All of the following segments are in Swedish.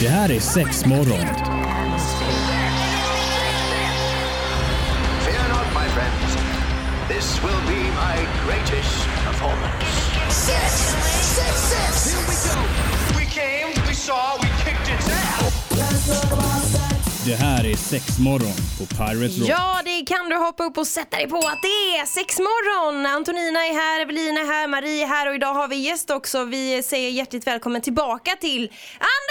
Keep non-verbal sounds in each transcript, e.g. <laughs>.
Det här är sex morgon. Fear not, my friends. This will be my greatest performance. Six, six, six. Here we go. We came, we saw, we kicked its ass. Det här är sex morgon på Pirate Rock. Ja, det kan du hoppa upp och sätta dig på att det är sex morgon. Antonina är här, Evelina är här, Marie är här och idag har vi gäst också. Vi säger hjärtligt välkommen tillbaka till Anders!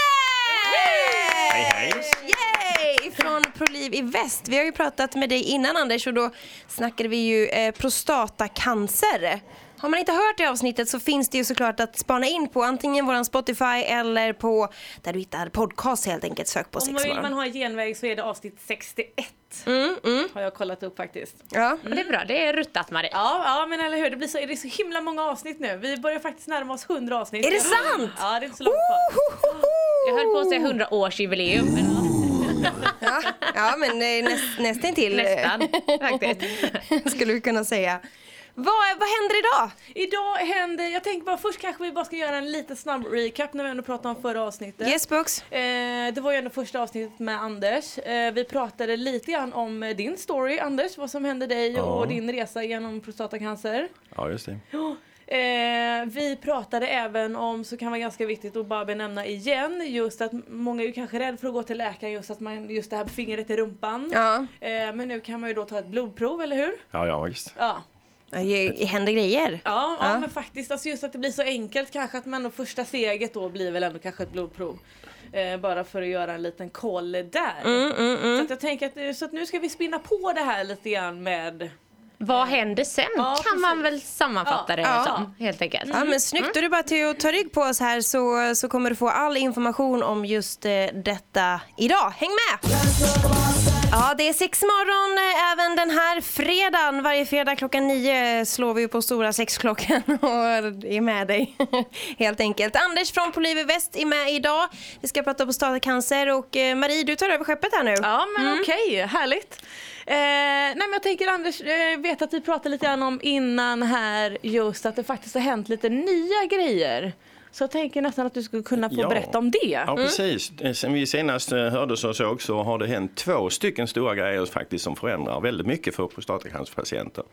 Hej, hej. Yay! Från ProLiv i Väst. Vi har ju pratat med dig innan Anders och då snackade vi ju eh, prostatacancer. Har man inte hört det avsnittet så finns det ju såklart att spana in på antingen våran Spotify eller på där du hittar podcast helt enkelt. Sök på Om man vill man ha en genväg så är det avsnitt 61. Har jag kollat upp faktiskt. Ja. Men Det är bra, det är ruttat Marie. Ja, ja men eller hur, det blir så, det är så himla många avsnitt nu. Vi börjar faktiskt närma oss 100 avsnitt. Är det sant? Ja, det är inte så långt kvar. Jag höll på att säga 100 års jubileum. Ja, ja men eh, näst, nästan till Nästan faktiskt. <laughs> skulle vi kunna säga. Vad, vad händer idag? Idag händer, jag tänker bara först kanske vi bara ska göra en liten snabb recap när vi ändå pratade om förra avsnittet. Yes box. Eh, det var ju ändå första avsnittet med Anders. Eh, vi pratade lite grann om eh, din story Anders, vad som hände dig och din resa genom prostatacancer. Ja, just det. Eh, vi pratade även om, så kan vara ganska viktigt att bara benämna igen, just att många är ju kanske rädda för att gå till läkaren just att man, just det här fingret i rumpan. Ja, Eh, men nu kan man ju då ta ett blodprov, eller hur? Ja, ja, visst. Ja. Det händer grejer. Ja, ja. Ja. men faktiskt alltså just att det blir så enkelt kanske att man då första steget då blir väl ändå kanske ett blodprov. Eh, bara för att göra en liten koll där. Mm, Så att jag tänker att, så att nu ska vi spinna på det här lite grann med Vad händer sen Ja, kan man precis. väl sammanfatta det Ja. som helt enkelt. Ja men snyggt, då är det bara till att ta rygg på oss här så, så kommer du få all information om just eh, detta idag. Häng med! Ja, det är sex morgon eh, även den här fredagen. Varje fredag klockan nio slår vi på stora sexklockan <laughs> och är med dig. <laughs> Helt enkelt. Anders från Poliv i Väst är med idag. Vi ska prata på prostatacancer och eh, Marie, du tar över skeppet här nu. Ja men okej, härligt. Eh, nej men jag tänker Anders, jag vet att vi pratade lite grann om innan här just att det faktiskt har hänt lite nya grejer. Så jag tänker nästan att du skulle kunna få Ja. berätta om det. Ja, precis. Eh, Sen vi senast eh, hördes och såg så har det hänt två stycken stora grejer faktiskt som förändrar väldigt mycket för prostatacancerpatienter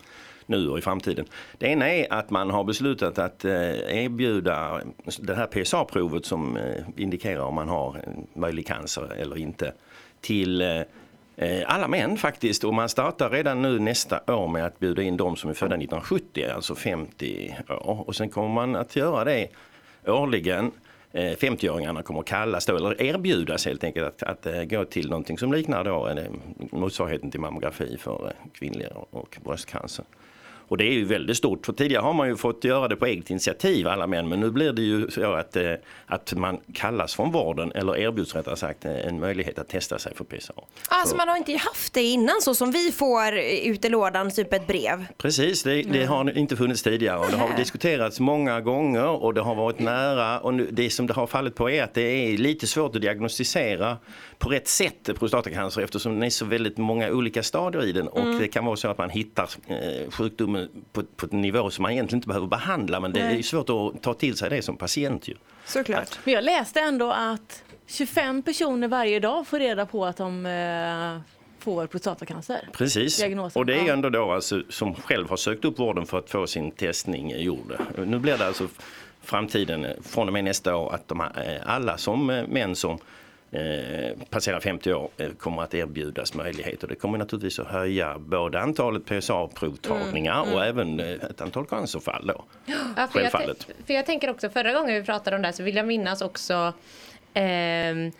nu och i framtiden. Det ena är att man har beslutat att eh, erbjuda det här PSA-provet som eh, indikerar om man har möjlig cancer eller inte till eh, eh, Eh, alla män faktiskt och man startar redan nu nästa år med att bjuda in de som är födda 1970, alltså 50 år. Och sen kommer man att göra det årligen. Eh, 50-åringarna kommer att kallas då, eller erbjudas helt enkelt att, att eh, gå till någonting som liknar då motsvarigheten till mammografi för kvinnliga och bröstcancer. Och det är ju väldigt stort, för tidigare har man ju fått göra det på eget initiativ alla män, men nu blir det ju så att, eh, att man kallas från vården, eller erbjuds rättare sagt eh, en möjlighet att testa sig för PSA. Alltså Så- man har inte haft det innan så som vi får ut i lådan, typ ett brev. Precis, det, det har inte funnits tidigare. Och det har diskuterats många gånger och det har varit nära. Och det som det har fallit på är att det är lite svårt att diagnostisera på rätt sätt prostatacancer eftersom det är så väldigt många olika stadier i den och det kan vara så att man hittar eh, sjukdomen på, på en nivå som man egentligen inte behöver behandla men det är ju svårt att ta till sig det som patient ju. Såklart. Men jag läste ändå att 25 personer varje dag får reda på att de eh, får prostatacancer. Precis, Diagnosen, och det är ändå då alltså, som själv har sökt upp vården för att få sin testning gjord. Nu blir det alltså framtiden eh, från och med nästa år att de, alla som män som eh, passerar 50 år eh, kommer att erbjudas möjligheter. Det kommer naturligtvis att höja både antalet PSA-provtagningar Mm, och även eh, ett antal cancerfall då. Ja, för, jag, för jag tänker också förra gången vi pratade om det här så vill jag minnas också ehm,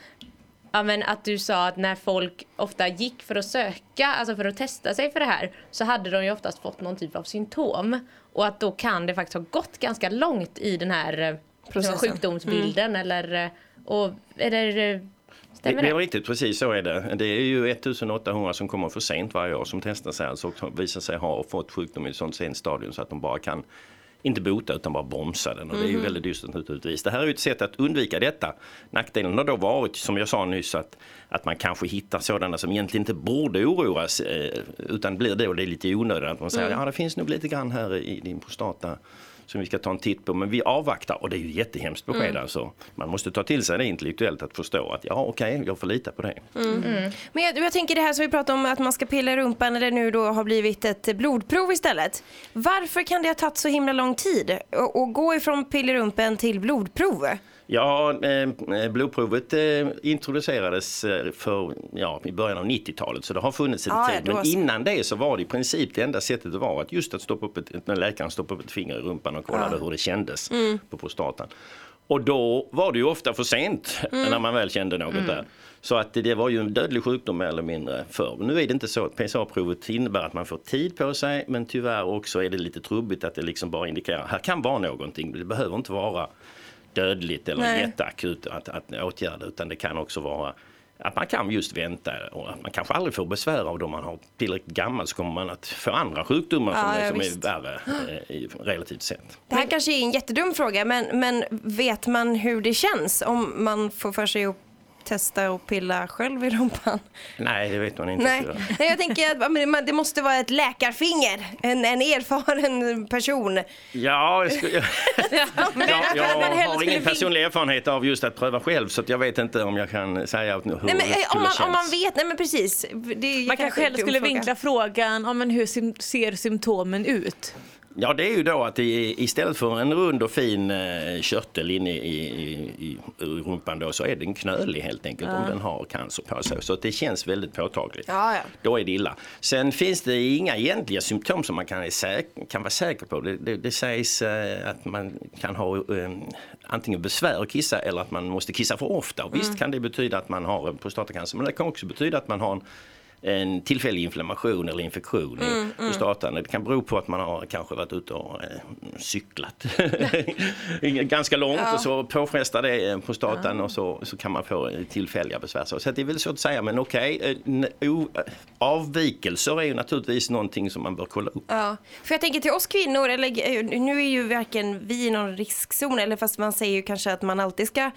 ja, men att du sa att när folk ofta gick för att söka, alltså för att testa sig för det här så hade de ju oftast fått någon typ av symptom och att då kan det faktiskt ha gått ganska långt i den här eh, Processen. sjukdomsbilden eller eh, och eh, Det, stämmer det det? är riktigt, precis så är det. Det är ju 1800 som kommer för sent varje år som testar sig alltså och visar sig ha fått sjukdom i ett sånt sent stadium så att de bara kan inte bota utan bara bromsa den och det är ju väldigt dystert naturligtvis. Det här är ju ett sätt att undvika detta. Nackdelen har då varit som jag sa nyss att, att man kanske hittar sådana som egentligen inte borde oroas eh, utan blir då det är lite onödigt att man säger ja det finns nog lite grann här i din prostata som vi ska ta en titt på. Men vi avvaktar och det är ju jättehemskt besked Mm. alltså. Man måste ta till sig det intellektuellt att förstå att ja okej, jag får lita på det. Men jag, jag tänker det här som vi pratade om att man ska pilla i rumpan när det nu då har blivit ett blodprov istället. Varför kan det ha tagit så himla lång tid att gå ifrån pill i rumpen till blodprov? Ja, eh, blodprovet eh, introducerades eh, för, ja, i början av 90-talet så det har funnits en ja, tid. Men innan det så var det i princip det enda sättet det var att just att stoppa upp ett, när läkaren stoppade upp ett finger i rumpan och kollade hur det kändes Mm. på prostatan. Och då var det ju ofta för sent <laughs> Mm. när man väl kände något där. Så att det var ju en dödlig sjukdom mer eller mindre förr. Nu är det inte så. PSA-provet innebär att man får tid på sig men tyvärr också är det lite trubbigt att det liksom bara indikerar här kan vara någonting. Det behöver inte vara dödligt eller Nej. jätteakut att, att åtgärda utan det kan också vara att man kan just vänta och att man kanske aldrig får besvär av det om man har tillräckligt gammal så kommer man att få andra sjukdomar som, Ja, är, ja, som är värre eh, relativt sett. Det här kanske är en jättedum fråga men, men vet man hur det känns om man får för sig att testa och pilla själv i rumpan? Nej, det vet man inte. Nej. Nej jag tänker att ja, men det- måste vara ett läkarfinger, en, en erfaren person. Ja, jag, skulle, <laughs> jag, jag, jag har ingen personlig erfarenhet av just att pröva själv så att jag vet inte om jag kan säga hur Nej, men, det eh, skulle om, man, känns. om man vet, nej men precis. Man kanske hellre skulle fråga. vinkla frågan om men hur ser symptomen ut? Ja, det är ju då att istället för en rund och fin eh, körtel inne i, i, i, rumpan då, så är den knölig helt enkelt om den har cancer på sig. Så det känns väldigt påtagligt. Ja, ja. Då är det illa. Sen finns det inga egentliga symptom som man kan, kan vara säker på. Det, det, det sägs eh, att man kan ha eh, antingen besvär att kissa eller att man måste kissa för ofta. Och visst kan det betyda att man har en prostatacancer men det kan också betyda att man har en en tillfällig inflammation eller infektion i prostatan. Det kan bero på att man har kanske varit ute och eh, cyklat <laughs> ganska långt och så påfrestar det eh, prostatan och så, så kan man få eh, tillfälliga besvär. Så det är väl så att säga men okej, eh, n- o- eh, avvikelser är ju naturligtvis någonting som man bör kolla upp. Ja, för jag tänker till oss kvinnor, eller nu är ju varken vi i någon riskzon, eller fast man säger ju kanske att man alltid ska...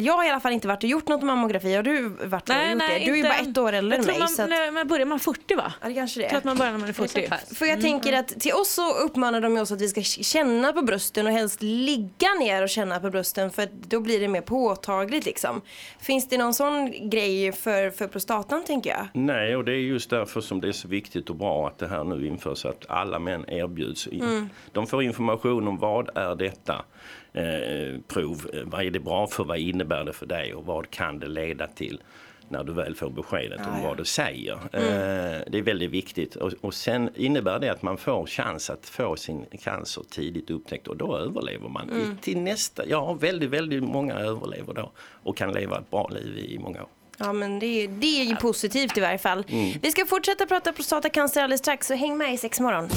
Jag har i alla fall inte varit och gjort något mammografi, har du varit och gjort det? Du är ju bara ett år äldre än mig. Man, så att, när man börjar man 40 va? ja, det kanske det är. att man börjar när man är Det är 40. så pass. För jag tänker att till oss så uppmanar de ju oss att vi ska känna på brösten och helst ligga ner och känna på brösten för att då blir det mer påtagligt liksom. Finns det någon sån grej för, för prostatan tänker jag? Nej, och det är just därför som det är så viktigt och bra att det här nu införs, att alla män erbjuds. In. De får information om vad är detta eh, prov, Eh, vad är det bra för, vad innebär det för dig och vad kan det leda till när du väl får beskedet om vad det säger. Eh, det är väldigt viktigt och, och sen innebär det att man får chans att få sin cancer tidigt upptäckt och då överlever man. I, till nästa, ja väldigt, väldigt många överlever då och kan leva ett bra liv i många år. Ja men det, är- det är ju positivt i varje fall. Vi ska fortsätta prata prostatacancer alldeles strax så häng med i Sexmorgon.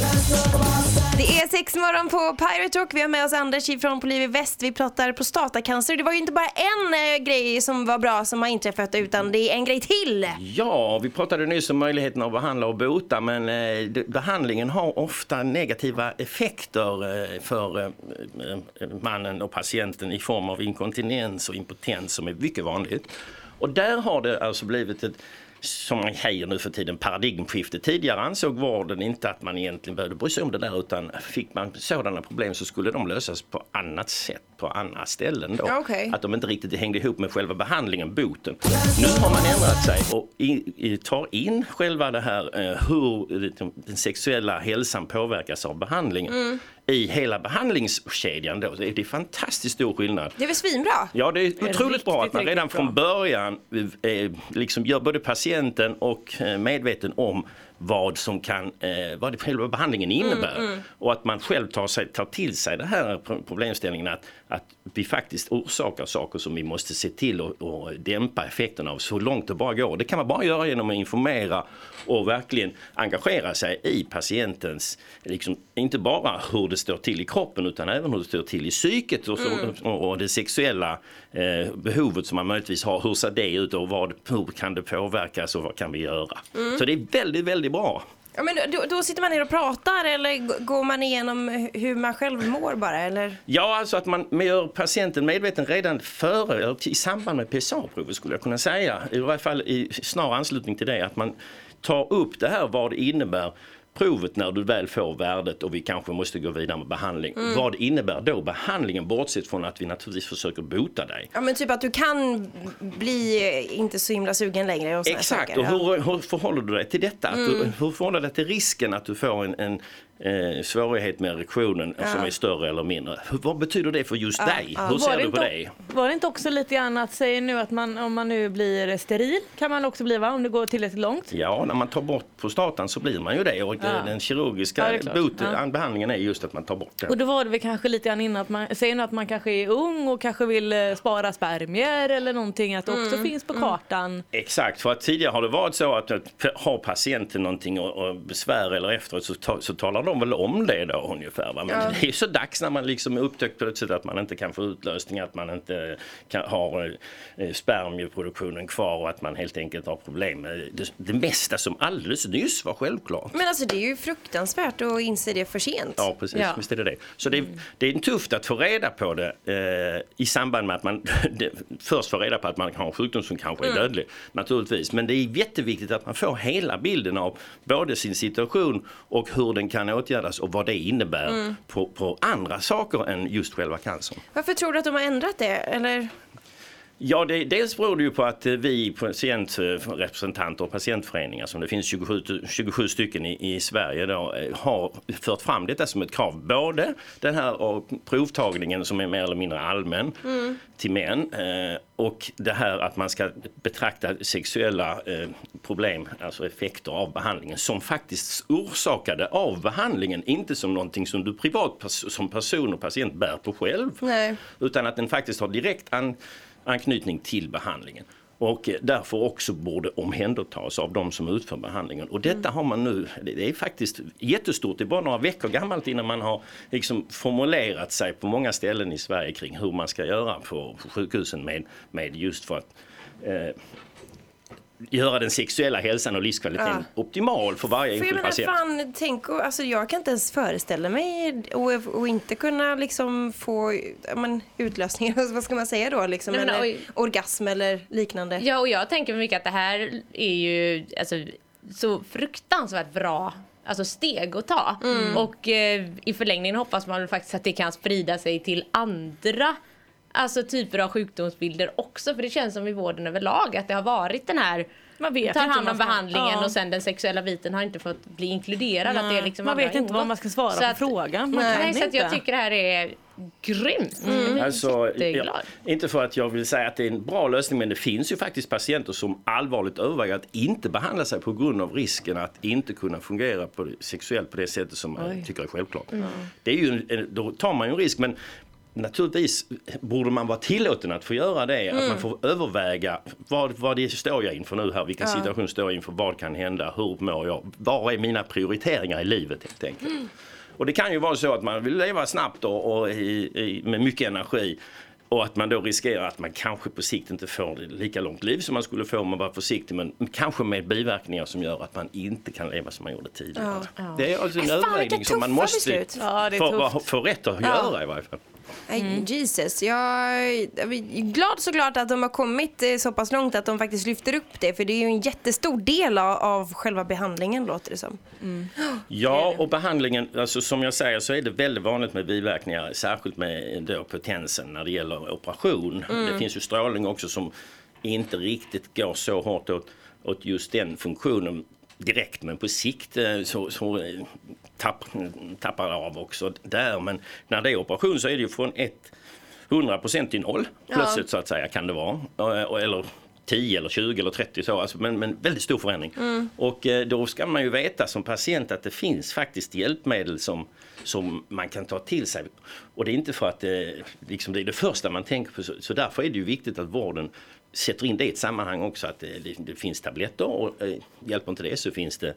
Det är Sexmorgon på Pirate Rock. Vi har med oss Anders från Polivi Väst. Vi pratar prostatacancer. Det var ju inte bara en eh, grej som var bra som har inträffat utan det är en grej till. Ja, vi pratade nyss om möjligheten att behandla och bota men eh, behandlingen har ofta negativa effekter eh, för eh, eh, mannen och patienten i form av inkontinens och impotens som är mycket vanligt. Och där har det alltså blivit ett som man säger nu för tiden paradigmskifte. Tidigare ansåg vården inte att man egentligen behövde bry sig om det där utan fick man sådana problem så skulle de lösas på annat sätt, på andra ställen då. Okej. Att de inte riktigt hängde ihop med själva behandlingen, boten. Nu har man ändrat sig och i, i, tar in själva det här eh, hur den, den sexuella hälsan påverkas av behandlingen i hela behandlingskedjan då. Det är, det är fantastiskt stor skillnad. Det är väl svinbra? Ja, det är otroligt bra att man redan bra. från början eh, liksom gör både patienten och eh, medveten om vad som kan, eh, vad det själva behandlingen innebär. Och att man själv tar, sig, tar till sig det här pro- problemställningen att, att vi faktiskt orsakar saker som vi måste se till att och dämpa effekterna av så långt det bara går. Det kan man bara göra genom att informera och verkligen engagera sig i patientens, liksom, inte bara hur det står till i kroppen utan även hur det står till i psyket och, så, och, och det sexuella eh, behovet som man möjligtvis har. Hur ser det ut och vad, hur kan det påverkas och vad kan vi göra? Så det är väldigt, väldigt bra. Ja, men då, då sitter man ner och pratar eller går man igenom hur man själv mår bara eller? Ja, alltså att man gör patienten medveten redan före, i samband med PSA-provet skulle jag kunna säga. I varje fall i snar anslutning till det, att man tar upp det här vad det innebär provet när du väl får värdet och vi kanske måste gå vidare med behandling. Mm. Vad innebär då behandlingen bortsett från att vi naturligtvis försöker bota dig? Ja men typ att du kan bli inte så himla sugen längre och Exakt, saker. och hur, hur förhåller du dig till detta? Mm. du, hur förhåller du dig till risken att du får en, en eh, svårighet med erektionen som är större eller mindre? Vad betyder det för just dig? Hur Var ser det du på inte- det? Var det inte också lite grann att säga nu att man, om man nu blir steril kan man också bli va? Om det går tillräckligt långt? Ja, när man tar bort prostatan så blir man ju det och Ja. den kirurgiska Ja, det är klart. bot, Ja. behandlingen är just att man tar bort Och den. då var det väl kanske lite grann innan att man säger nu att man kanske är ung och kanske vill eh, spara spermier eller någonting att det också Mm. finns på kartan. Exakt, för att tidigare har det varit så att att har patienten någonting och, och besvär eller efteråt så, ta, så talar de väl om det då ungefär. Va? Men Ja. det är så dags när man liksom upptäckt plötsligt att man inte kan få utlösning, att man inte kan, har eh, spermieproduktionen kvar och att man helt enkelt har problem med det, det mesta som alldeles nyss var självklart. Men alltså det är ju fruktansvärt att inse det för sent. Ja, precis. Ja. Visst är det det. Så det, det är tufft att få reda på det eh, i samband med att man <laughs> det, först får reda på att man har en sjukdom som kanske är dödlig, naturligtvis. Men det är jätteviktigt att man får hela bilden av både sin situation och hur den kan åtgärdas och vad det innebär på, på andra saker än just själva cancern. Varför tror du att de har ändrat det? Eller? Ja, det, dels beror det ju på att eh, vi patientrepresentanter och patientföreningar, som det finns 27, 27 stycken i, i Sverige, då, eh, har fört fram detta som ett krav. Både den här provtagningen som är mer eller mindre allmän till män eh, och det här att man ska betrakta sexuella eh, problem, alltså effekter av behandlingen, som faktiskt orsakade av behandlingen, inte som någonting som du privat som person och patient bär på själv. Nej. Utan att den faktiskt har direkt an, anknytning till behandlingen. Och eh, därför också borde omhändertas av de som utför behandlingen. Och detta har man nu, det är faktiskt jättestort, det är bara några veckor gammalt innan man har liksom formulerat sig på många ställen i Sverige kring hur man ska göra på, på sjukhusen med, med just för att eh, göra den sexuella hälsan och livskvaliteten optimal för varje För jag enskild menar, patient. fan, tänk och, alltså jag kan inte ens föreställa mig och, och inte kunna liksom få ja, men, utlösningar, <laughs> vad ska man säga då, liksom, Nej, men, eller oj. orgasm eller liknande. Ja, och jag tänker mycket att det här är ju alltså, så fruktansvärt bra alltså steg att ta. Och eh, i förlängningen hoppas man faktiskt att det kan sprida sig till andra alltså, typer av sjukdomsbilder också. För det känns som i vården överlag att det har varit den här Man vet tar inte hand om behandlingen Ja. och sen den sexuella biten har inte fått bli inkluderad. Att det är liksom man vet inte vad man ska svara Så på att- frågan. Man Nej, kan Nej, så att jag inte. tycker det här är grymt. Blir Alltså, ja, inte för att jag vill säga att det är en bra lösning men det finns ju faktiskt patienter som allvarligt överväger att inte behandla sig på grund av risken att inte kunna fungera på det, sexuellt på det sättet som man tycker är självklart. Det är ju, en- då tar man ju en risk men Naturligtvis borde man vara tillåten att få göra det, att man får överväga vad, vad det står jag inför nu här, vilken situation står jag inför, vad kan hända, hur mår jag, var är mina prioriteringar i livet helt enkelt. Och det kan ju vara så att man vill leva snabbt och, och i, i, med mycket energi och att man då riskerar att man kanske på sikt inte får lika långt liv som man skulle få om man var försiktig men kanske med biverkningar som gör att man inte kan leva som man gjorde tidigare. Det är alltså en övervägning som man måste. Ja, få, få rätt att göra i varje fall. Nej, Jesus, jag är glad såklart att de har kommit eh, så pass långt att de faktiskt lyfter upp det. För det är ju en jättestor del av, själva behandlingen låter det som. Ja, och behandlingen, alltså som jag säger så är det väldigt vanligt med biverkningar, särskilt med då potensen när det gäller operation. Det finns ju strålning också som inte riktigt går så hårt åt, åt just den funktionen direkt, men på sikt eh, så, så eh, tapp, tappar det av också där. Men när det är operation så är det ju från ett 100% till noll plötsligt så att säga kan det vara. Eh, Eller 10 eller 20 eller 30 så, alltså, men, men väldigt stor förändring. Och eh, då ska man ju veta som patient att det finns faktiskt hjälpmedel som, som man kan ta till sig. Och det är inte för att det, liksom det är det första man tänker på, så, så därför är det ju viktigt att vården sätter in det i ett sammanhang också, att det, det, finns tabletter och eh, hjälper inte det så finns det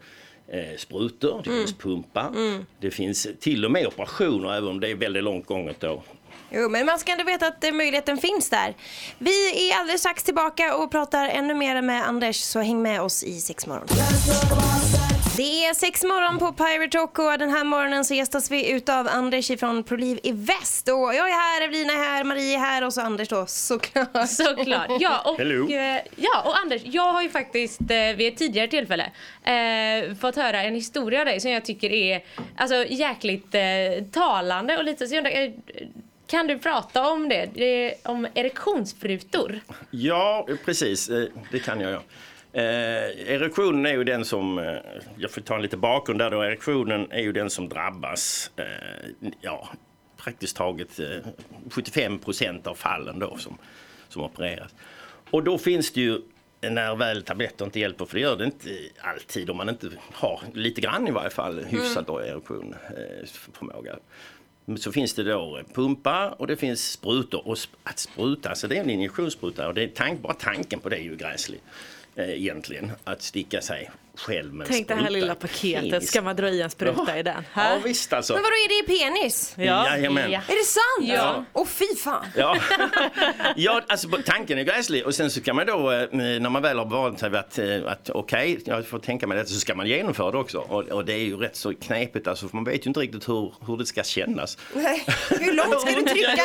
eh, sprutor, det finns pumpar, det finns till och med operationer även om det är väldigt långt gånget då. Jo, men man ska ändå veta att eh, möjligheten finns där. Vi är alldeles strax tillbaka och pratar ännu mer med Anders, så häng med oss i Sexmorgon. Det är sex morgon på Pirate Rock och den här morgonen så gästas vi utav Anders ifrån Proliv i Väst. Och jag är här, Evelina är här, Marie är här och så Anders då såklart. Såklart. Ja, och, Hello. eh, ja, och Anders, jag har ju faktiskt eh, vid ett tidigare tillfälle eh, fått höra en historia av dig som jag tycker är alltså, jäkligt eh, talande och lite så jag undrar, eh, kan du prata om det? det är om erektionssprutor. Ja, precis. Det kan jag göra. Eh, erektionen är ju den som, eh, jag får ta en lite bakgrund där då, erektionen är ju den som drabbas, eh, ja, praktiskt taget eh, 75 procent av fallen då som, som opereras. Och då finns det ju när väl tabletter inte hjälper, för det gör det inte alltid om man inte har lite grann i varje fall hyfsat då erektion, eh, förmåga. Så finns det då pumpar och det finns sprutor. Och att spruta, alltså det är en injektionsspruta och det är tank, bara tanken på det är ju gräslig. Eh, egentligen, att sticka sig själv med en Tänk det här spruta. lilla paketet, Penis. ska man dra i en spruta Ja. i den? Ja Här? visst alltså. Men vadå, är det i penis? Ja. Jajamän. Ja. Är det sant? Ja. Åh fy fan. Ja, <laughs> ja alltså tanken är gräslig och sen så kan man då eh, när man väl har vant sig att, eh, att okej, jag får tänka mig detta så ska man genomföra det också. Och, och det är ju rätt så knepigt alltså för man vet ju inte riktigt hur, hur det ska kännas. Nej, Hur långt ska du <laughs> trycka hur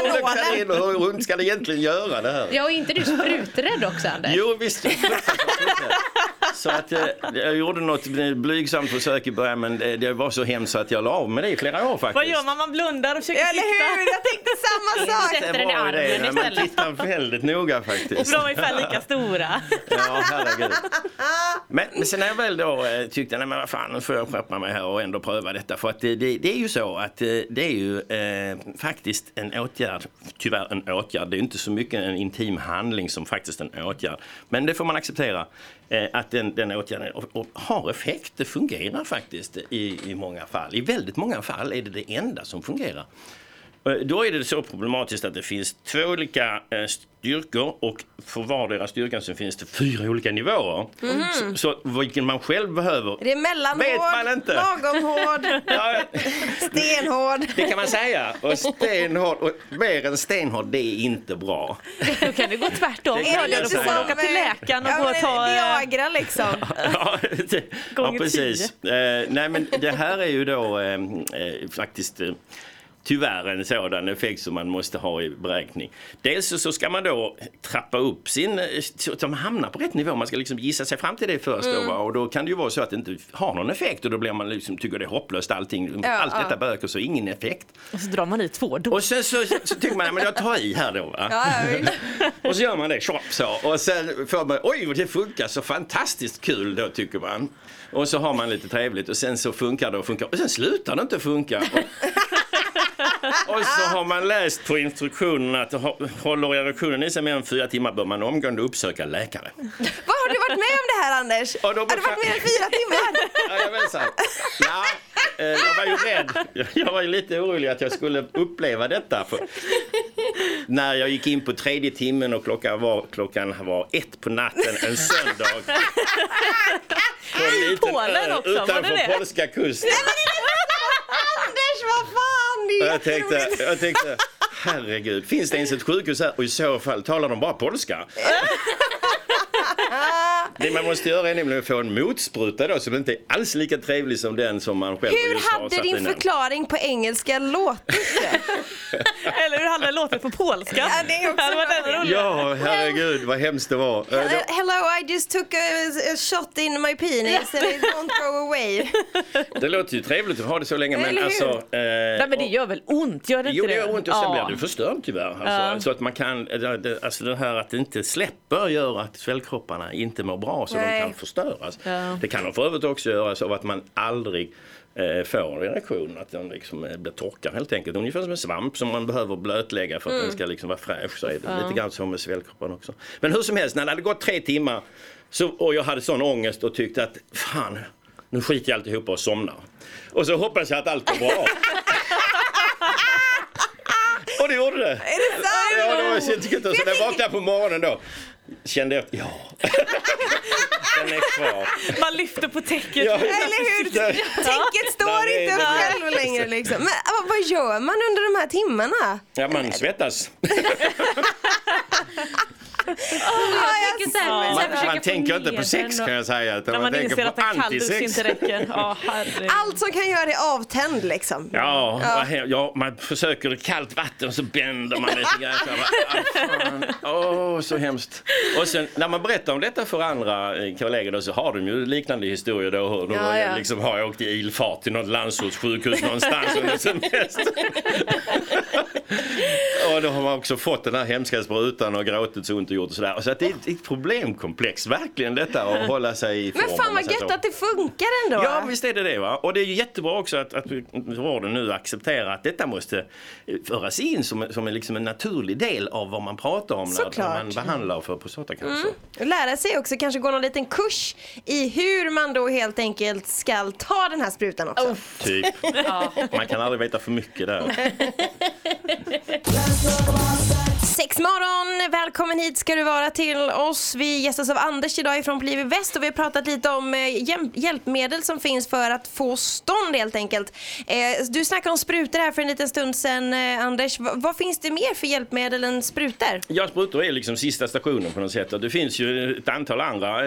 det- nålen? Hur, hur ska det egentligen göra det här? Ja, och inte du spruträdd också Anders? Jo visst, <laughs> jag är fruktansvärt fruktansvärt. Så att eh, jag gjorde något blygsamt försök i början men det, det var så hemskt att jag la av med det i flera år faktiskt. Vad gör man? Man blundar och försöker Eller sikta. hur? Jag tänkte samma <laughs> sak. Sätter Det den i det, när man istället. tittar väldigt noga faktiskt. De är ungefär lika stora. Ja, herregud. Men, men sen när jag väl då eh, tyckte, nej men vad fan, nu får jag skärpa mig här och ändå pröva detta. För att det, det, det är ju så att eh, det är ju eh, faktiskt en åtgärd, tyvärr en åtgärd, det är ju inte så mycket en intim handling som faktiskt en åtgärd. Men det får man acceptera. Eh, att den, den åtgärden och, och har effekt, det fungerar faktiskt i, i många fall. I väldigt många fall är det det enda som fungerar. Eh, Då är det så problematiskt att det finns två olika eh, styrkor och för vardera styrkan så finns det fyra olika nivåer. Så, så vilken man själv behöver Det är mellanhård, vet man inte. lagom hård, <laughs> Ja, stenhård. det kan man säga. Och stenhård, och mer än stenhård, det är inte bra. Då kan det gå tvärtom. Det jag då säga. får åka till läkaren och Ja, gå och ta... eh, Viagra liksom. <laughs> Ja, det, ja precis. Eh, nej men det här är ju då eh, faktiskt eh, tyvärr en sådan effekt som man måste ha i beräkning. Dels så- så ska man då trappa upp sin, så att man hamnar på rätt nivå. Man ska liksom gissa sig fram till det först då, va? och då kan det ju vara så att det inte har någon effekt och då blir man liksom, tycker det är hopplöst allting. Ja, Allt ja. detta böker så ingen effekt. Och så drar man i två doser. Och sen så, så tycker man, men jag tar i här då va. Ja. Och så gör man det, tjopp så. Och sen får man, oj det funkar så fantastiskt kul då tycker man. Och så har man lite trevligt och sen så funkar det och funkar och sen slutar det inte funka. Och, och så har man läst på instruktionen att hå- håller erektionen i sig mer än fyra timmar bör man omgående uppsöka läkare. Vad har du varit med om det här Anders? Har du varit med i fyra timmar? Jajamensan. Ja, eh, jag var ju rädd. Jag var ju lite orolig att jag skulle uppleva detta. När jag gick in på tredje timmen och klockan var, klockan var ett på natten en söndag. <laughs> På en liten Polen ö också, utanför polska kusten. Är jag tänkte, jag tänkte, herregud, finns det ens ett sjukhus här? Och i så fall talar de bara polska. <laughs> Det man måste göra är nämligen att få en motspruta då som inte är alls lika trevlig som den som man själv Hur just hade din in den. förklaring på engelska låtit? <laughs> Eller hur hade det låtit på polska? Ja, det är också roligare. Ja, herregud vad hemskt det var. Eh, Hello, I just took a, a shot in my penis and it won't go away. <laughs> Det låter ju trevligt att ha det så länge men alltså... Eh, Nej, men det gör väl ont? Gör det inte Jo, det det? gör ont och sen Ja. blir det förstört tyvärr. Alltså, Ja. Så att man kan, det- det- alltså det här att det inte släpper gör att cellkropparna inte mår bra så Nej. de kan förstöras. Ja. Det kan de för övrigt också göra så att man aldrig eh, får en erektion, att den liksom eh, blir torkad helt enkelt. Ungefär som en svamp som man behöver blötlägga för att den ska liksom vara fräsch. Så är det lite grann så med cellkropparna också. Men hur som helst, när det hade gått tre timmar så, och jag hade sån ångest och tyckte att fan, nu skiter jag alltihopa och somnar. Och så hoppas jag att allt går bra. <laughs> och det gjorde det. Är det sant? Ja, det var jättekul. Så när jag vaknade på morgonen då kände jag att ja, <laughs> den är kvar. Man lyfter på täcket. Ja, Eller hur? Ja. Täcket står Nej, inte upp själv längre liksom. Men vad- vad gör man under de här timmarna? Ja, man svettas. <laughs> Jag tänker så här, Ja. så här, försöker Man få tänker inte på sex kan jag säga. Utan När man tänker inser på att en kalldusch inte räcker. Ja, <laughs> herregud. Allt som kan göra dig avtänd liksom. Ja, he- ja, man försöker i kallt vatten så bänder man lite grann. Ah. Åh, så hemskt. Och sen när man berättar om detta för andra eh, kollegor då, så har de ju liknande historier då. Hur de Ja, ja. liksom har åkt i ilfart till något landsortssjukhus någonstans under semestern. <laughs> och då har man också fått den här hemska sprutan och gråtit så ont och gjort och sådär. Så att det är ett- problemkomplex verkligen detta att hålla sig i form. Men fan vad gött så. att det funkar ändå. Ja, visst är det det. Va? Och det är ju jättebra också att, att vården nu accepterar att detta måste eh, föras in som, som en, liksom en naturlig del av vad man pratar om när, Såklart. när man behandlar för prostatacancer. Och lära sig också, kanske gå någon liten kurs i hur man då helt enkelt ska ta den här sprutan också. Typ. Man kan aldrig veta för mycket där. <laughs> Sex morgon, välkommen hit ska du vara till oss. Vi gästas av Anders idag ifrån Plivi Väst och vi har pratat lite om eh, hjälpmedel som finns för att få stånd helt enkelt. Eh, Du snackade om sprutor här för en liten stund sedan eh, Anders. Vad finns det mer för hjälpmedel än sprutor? Ja, sprutor är liksom sista stationen på något sätt. Och det finns ju ett antal andra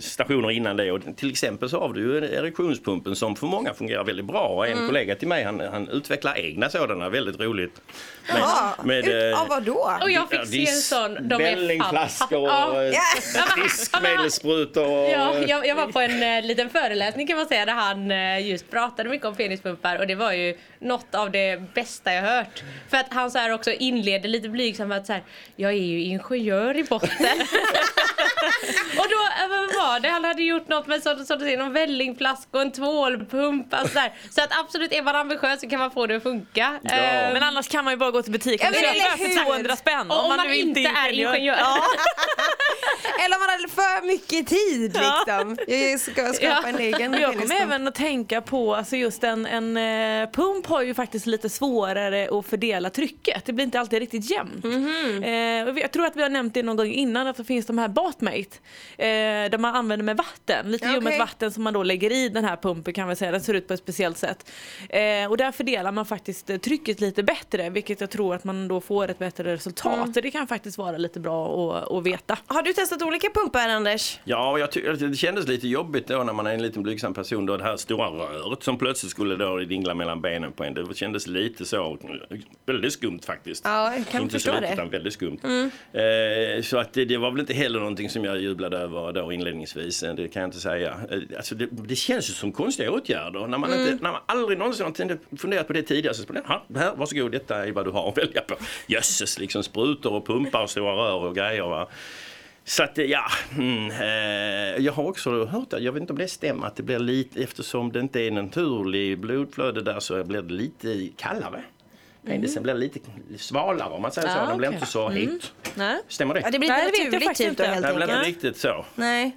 stationer innan det. Och till exempel så har du ju erektionspumpen som för många fungerar väldigt bra. Och en kollega till mig han, han utvecklar egna sådana, väldigt roligt. Med, Ja, ut, eh, ja, vadå? Och jag fick Ja, se en sån. De är Vällingflaskor och Ja. eh, diskmedelssprutor. och- Ja, jag, jag var på en eh, liten föreläsning kan man säga där han eh, just pratade mycket om penispumpar och det var ju något av det bästa jag hört. För att han så här också inleder lite blygsamt med att så här, jag är ju ingenjör i botten. <laughs> och då, eh, vad var det? Han hade gjort något med så, någon vällingflaska och en tvålpump. Alltså där. Så att absolut, är man ambitiös så kan man få det att funka. Ja. Eh, Men annars kan man ju bara gå till butiken Ja, och köpa för hur? 200 spänn. och om man, inte är ingenjör. <laughs> Eller om man hade för mycket tid liksom. Jag ska skapa Ja. en egen jag kommer även att tänka på, alltså just en, en eh, pump har ju faktiskt lite svårare att fördela trycket. Det blir inte alltid riktigt jämnt. eh, och vi- jag tror att vi har nämnt det någon gång innan att det finns de här Batmate. Eh, där man använder med vatten, lite Ja, ljummet vatten som man då lägger i den här pumpen kan vi säga. Den ser ut på ett speciellt sätt. Eh, och där fördelar man faktiskt eh, trycket lite bättre vilket jag tror att man då får ett bättre resultat. Så det kan faktiskt vara lite bra att, att veta. Har du testat olika pumpar Anders? Ja, jag tycker att det kändes lite jobbigt då när man är en liten blygsam person. Då det här stora röret som plötsligt skulle då dingla mellan benen på en. Det kändes lite så, väldigt skumt faktiskt. Ja, jag kan inte förstå så lite, det. utan väldigt skumt. Eh, så att det, det var väl inte heller någonting som jag jublade över då inledningsvis. Eh, Det kan jag inte säga. Eh, alltså det, det känns ju som konstiga åtgärder. När man, inte, när man aldrig någonsin har funderat på det tidigare så skulle man, här, varsågod, detta är vad du har att välja på. Jösses, liksom sprutor och pumpar och stora rör och grejer. Va? Så att ja, mm, eh, jag har också hört att, jag vet inte om det stämmer, att det blir lite, eftersom det inte är naturlig blodflöde där så blir det lite kallare. Penisen blir lite svalare om man säger så, Ah, den blir inte så het. Nej. Stämmer det? Ja, det blir Nej, inte det vet jag naturligt typ då inte. helt Det blir inte enkelt. riktigt så. Nej.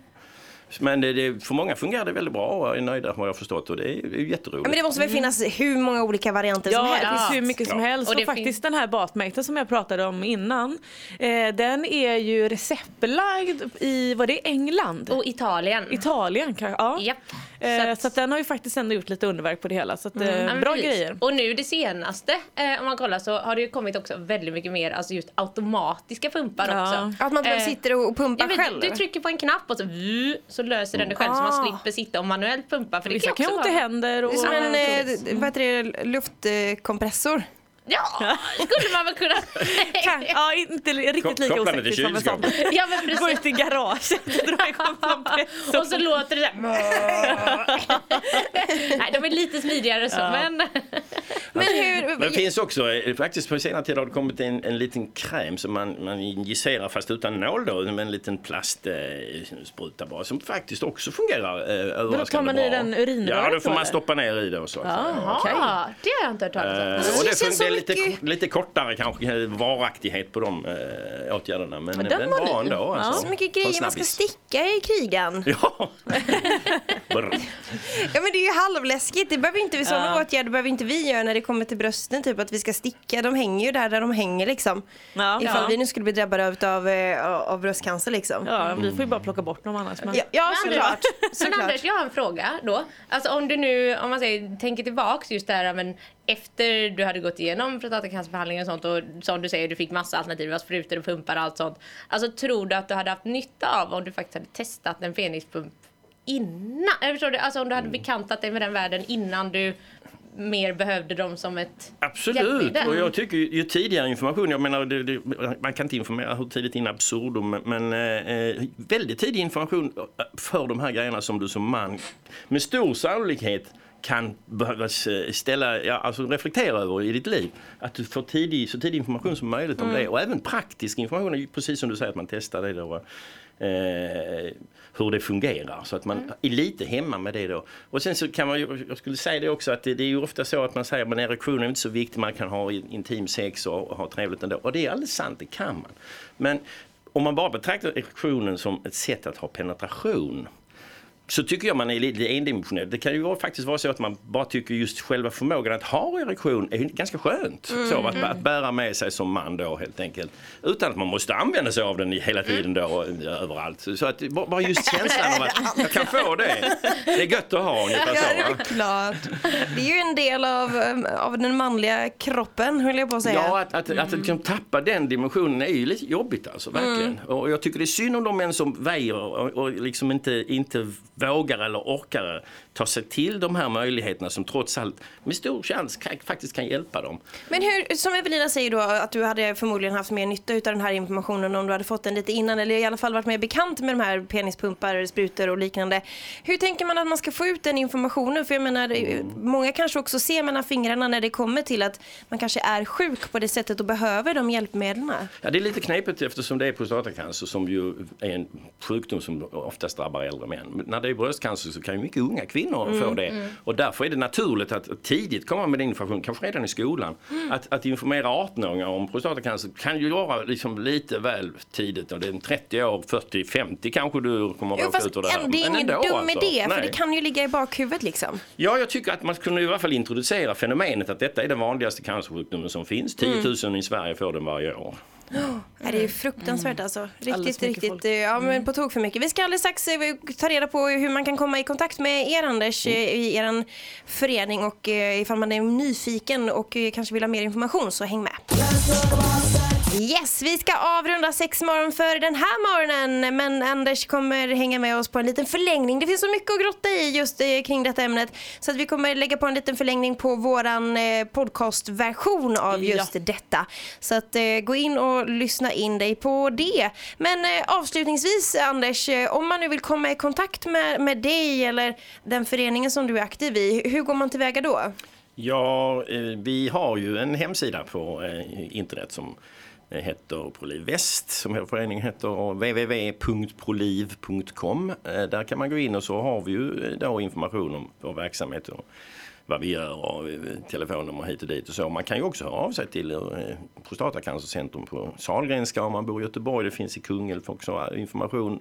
Men det, det, för många fungerar det väldigt bra och är nöjda vad jag har förstått och det är ju jätteroligt. Ja, men det måste väl finnas hur många olika varianter som Ja, det helst? finns hur mycket som Ja. helst. Och Och, det faktiskt den här batmaten som jag pratade om innan. Eh, den är ju receptbelagd i, vad det är, England? och Italien. Italien kanske? Ja. Japp. Eh, Så så, att- att den har ju faktiskt ändå gjort lite underverk på det hela. Så att, eh, Ja, men bra precis. grejer. Och nu det senaste, eh, om man kollar så har det ju kommit också väldigt mycket mer alltså just automatiska pumpar Ja. också. Att man Eh, sitter och pumpar Ja, själv? du, du trycker på en knapp och så, vuu, så löser den det själv så man Ah. slipper sitta och manuellt pumpa. För det Vissa kan kan ont i händer. Och, det är som en eh, vad heter det, luftkompressor. Ja, skulle man väl kunna. <laughs> kan, ja, inte riktigt lika osexigt som en sån. ja men Gå precis. ut i garaget <laughs> och dra igång kompressorn. <laughs> Och så låter det såhär. De är lite smidigare så men. <laughs> Men hur... Men det finns också, eh, faktiskt på senare tid har det kommit en, en liten kräm som man, man injicerar fast utan nål då, med en liten plastspruta bara som faktiskt också fungerar eh, överraskande man i bra. den urinröret Ja, då får då, man stoppa ner i det och så. att säga. Ja, okej. Ja, det har jag inte hört talas om. Eh, Alltså, och det det, det är lite, lite kortare kanske eh, varaktighet på de eh, åtgärderna men, den men var bra ny. ändå. Alltså. Så mycket grejer man ska sticka i krigan. Ja. <laughs> Ja men det är ju halvläskigt. Det behöver inte, sådana Ja. åtgärder behöver inte vi göra när det kommer till brösten. Typ att vi ska sticka. De hänger ju där där de hänger liksom. Ja. Ifall Ja. vi nu skulle bli drabbade av, av, eh, av bröstcancer liksom. Ja, vi får ju bara plocka bort dem annars. Men... Ja, ja Men såklart. Anders, men såklart. Anders, jag har en fråga då. Alltså om du nu, om man säger, tänker tillbaks just det här, men efter du hade gått igenom prostatacancerbehandling och sånt och som du säger du fick massa alternativa sprutor och pumpar och allt sånt. Alltså tror du att du hade haft nytta av om du faktiskt hade testat en fenixpump innan? Eller förstår du? Alltså om du hade bekantat dig med den världen innan du mer behövde dem som ett Absolut, hjälpmedel. och jag tycker ju, ju tidigare information, jag menar det, det, man kan inte informera hur tidigt in absurdum, men, eh, väldigt tidig information för de här grejerna som du som man med stor sannolikhet kan behöva ställa, ja, alltså reflektera över i ditt liv. Att du får tidig, så tidig information som möjligt om det och även praktisk information, precis som du säger att man testar det då. Eh, hur det fungerar så att man är lite hemma med det då. Och sen så kan man ju, jag skulle säga det också att det, det är ju ofta så att man säger att erektion är inte så viktig, man kan ha intim sex och, och ha trevligt ändå. Och det är alldeles sant, det kan man. Men om man bara betraktar erektionen som ett sätt att ha penetration så tycker jag man är lite endimensionell. Det kan ju vara, faktiskt vara så att man bara tycker just själva förmågan att ha erektion är ganska skönt. Så att, att bära med sig som man då helt enkelt. Utan att man måste använda sig av den i- hela tiden då och överallt. Så att bara just känslan av att <laughs> jag kan få det. Det är gött att ha ungefär Ja, så. det är klart. Det är ju en del av, um, av den manliga kroppen, höll jag på att säga. Ja, att, att, att liksom tappa den dimensionen är ju lite jobbigt alltså, verkligen. Och jag tycker det är synd om de män som väjer och, och liksom inte, inte vågar eller orkar ta sig till de här möjligheterna som trots allt med stor chans kan, faktiskt kan hjälpa dem. Men hur, som Evelina säger då, att du hade förmodligen haft mer nytta av den här informationen om du hade fått den lite innan eller i alla fall varit mer bekant med de här penispumpar, sprutor och liknande. Hur tänker man att man ska få ut den informationen? För jag menar, det- många kanske också ser mellan fingrarna när det kommer till att man kanske är sjuk på det sättet och behöver de hjälpmedlen. Ja, det är lite knepigt eftersom det är prostatacancer som ju är en sjukdom som oftast drabbar äldre män. Men när det är bröstcancer så kan ju mycket unga kvinnor få det. Och därför är det naturligt att tidigt komma med information, kanske redan i skolan. Att, att informera 18-åringar om prostatacancer kan ju vara liksom lite väl tidigt. Och det är 30 år, 40, 50 kanske du kommer att Jo, råka ut ur det här. det är ingen dum alltså. idé, för Nej. det kan ju ligga i bakhuvudet liksom. Ja, jag tycker att man kunde i alla fall introducera fenomenet att detta är den vanligaste cancersjukdomen som finns. 10 000 i Sverige får den varje år. Ja, det är fruktansvärt alltså. Alldeles Riktigt, riktigt. folk. eh, Ja, men på tok för mycket. Vi ska alldeles strax eh, ta reda på hur man kan komma i kontakt med er Anders eh, i er förening och ifall man är nyfiken och kanske vill ha mer information så häng med. Yes, vi ska avrunda sex morgon för den här morgonen men Anders kommer hänga med oss på en liten förlängning. Det finns så mycket att grotta i just kring detta ämnet så att vi kommer lägga på en liten förlängning på våran eh, podcastversion av Ja. just detta. Så att gå in och och lyssna in dig på det. Men eh, avslutningsvis Anders, eh, om man nu vill komma i kontakt med, med dig eller den föreningen som du är aktiv i, hur går man tillväga då? Ja, eh, vi har ju en hemsida på internet som heter Proliv Väst, som hela föreningen heter, och www.proliv.com. Där kan man gå in och så har vi ju då information om vår verksamhet och vad vi gör och eh, telefonnummer hit och dit och så. Man kan ju också höra av sig till eh, Prostatacancercentrum på Sahlgrenska om man bor i Göteborg. Det finns i Kungälv också information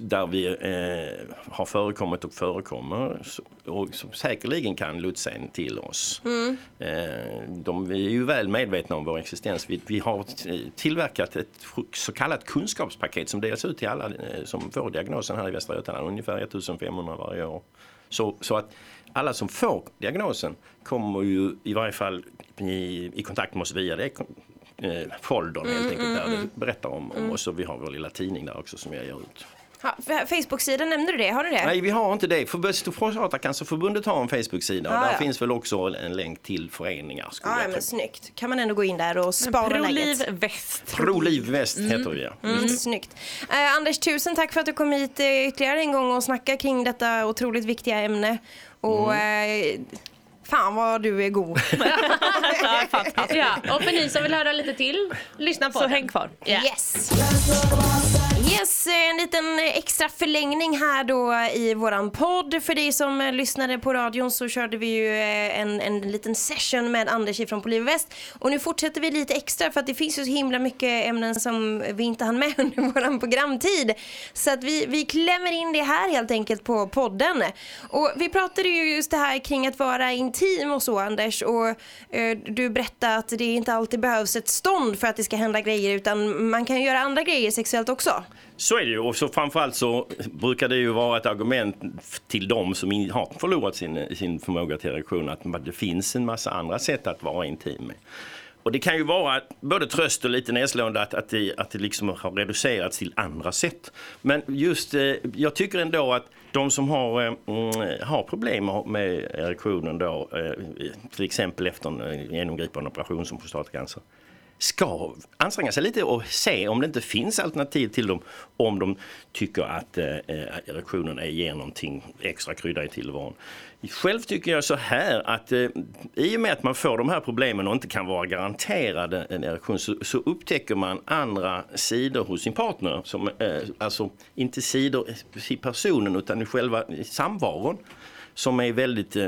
där vi eh, har förekommit och förekommer och som säkerligen kan lotsa en till oss. Eh, de, är ju väl medvetna om vår existens. Vi, vi har eh, tillverkat ett så kallat kunskapspaket som delas ut till alla som får diagnosen här i Västra Götaland, ungefär 1500 varje år. Så, så att alla som får diagnosen kommer ju i varje fall i, i kontakt med oss via det eh, foldern helt enkelt där det berättar om, om oss. Och vi har vår lilla tidning där också som jag ger ut. Ha, Facebook-sidan, nämnde du det? Har du det? Nej, vi har inte det. För Prostatacancerförbundet har en Facebook-sida och Ah, där ja. finns väl också en länk till föreningar. Skulle Ja, men snyggt. Kan man ändå gå in där och spara Proliv läget. väst. Proliv Väst heter vi, ja. Mm, Snyggt. Eh, Anders, tusen tack för att du kom hit eh, ytterligare en gång och snackade kring detta otroligt viktiga ämne. Och eh, fan vad du är god. <laughs> <laughs> Ja, och för ni som vill höra lite till, lyssna på Så den. häng kvar. Ja. Yes. Yes, eh, en liten extra förlängning här då i våran podd. För dig som eh, lyssnade på radion så körde vi ju eh, en, en liten session med Anders ifrån Polivväst. Och nu fortsätter vi lite extra för att det finns ju så himla mycket ämnen som vi inte hann med <laughs> under våran programtid. Så att vi, vi klämmer in det här helt enkelt på podden. Och vi pratade ju just det här kring att vara intim och så Anders. Och eh, du berättade att det inte alltid behövs ett stånd för att det ska hända grejer utan man kan göra andra grejer sexuellt också. Så är det ju. Och så framförallt så brukar det ju vara ett argument till de som har förlorat sin, sin förmåga till erektion att det finns en massa andra sätt att vara intim med. Och det kan ju vara både tröst och lite nedslående att, att, det, att det liksom har reducerats till andra sätt. Men just, eh, jag tycker ändå att de som har, eh, mm, har problem med erektionen då, eh, till exempel efter en eh, genomgripande operation som prostatacancer, ska anstränga sig lite och se om det inte finns alternativ till dem om de tycker att eh, erektionen är ger någonting extra krydda i tillvaron. Själv tycker jag så här att eh, i och med att man får de här problemen och inte kan vara garanterad en erektion så, så upptäcker man andra sidor hos sin partner. Som, eh, alltså inte sidor i personen utan i själva samvaron som är väldigt eh,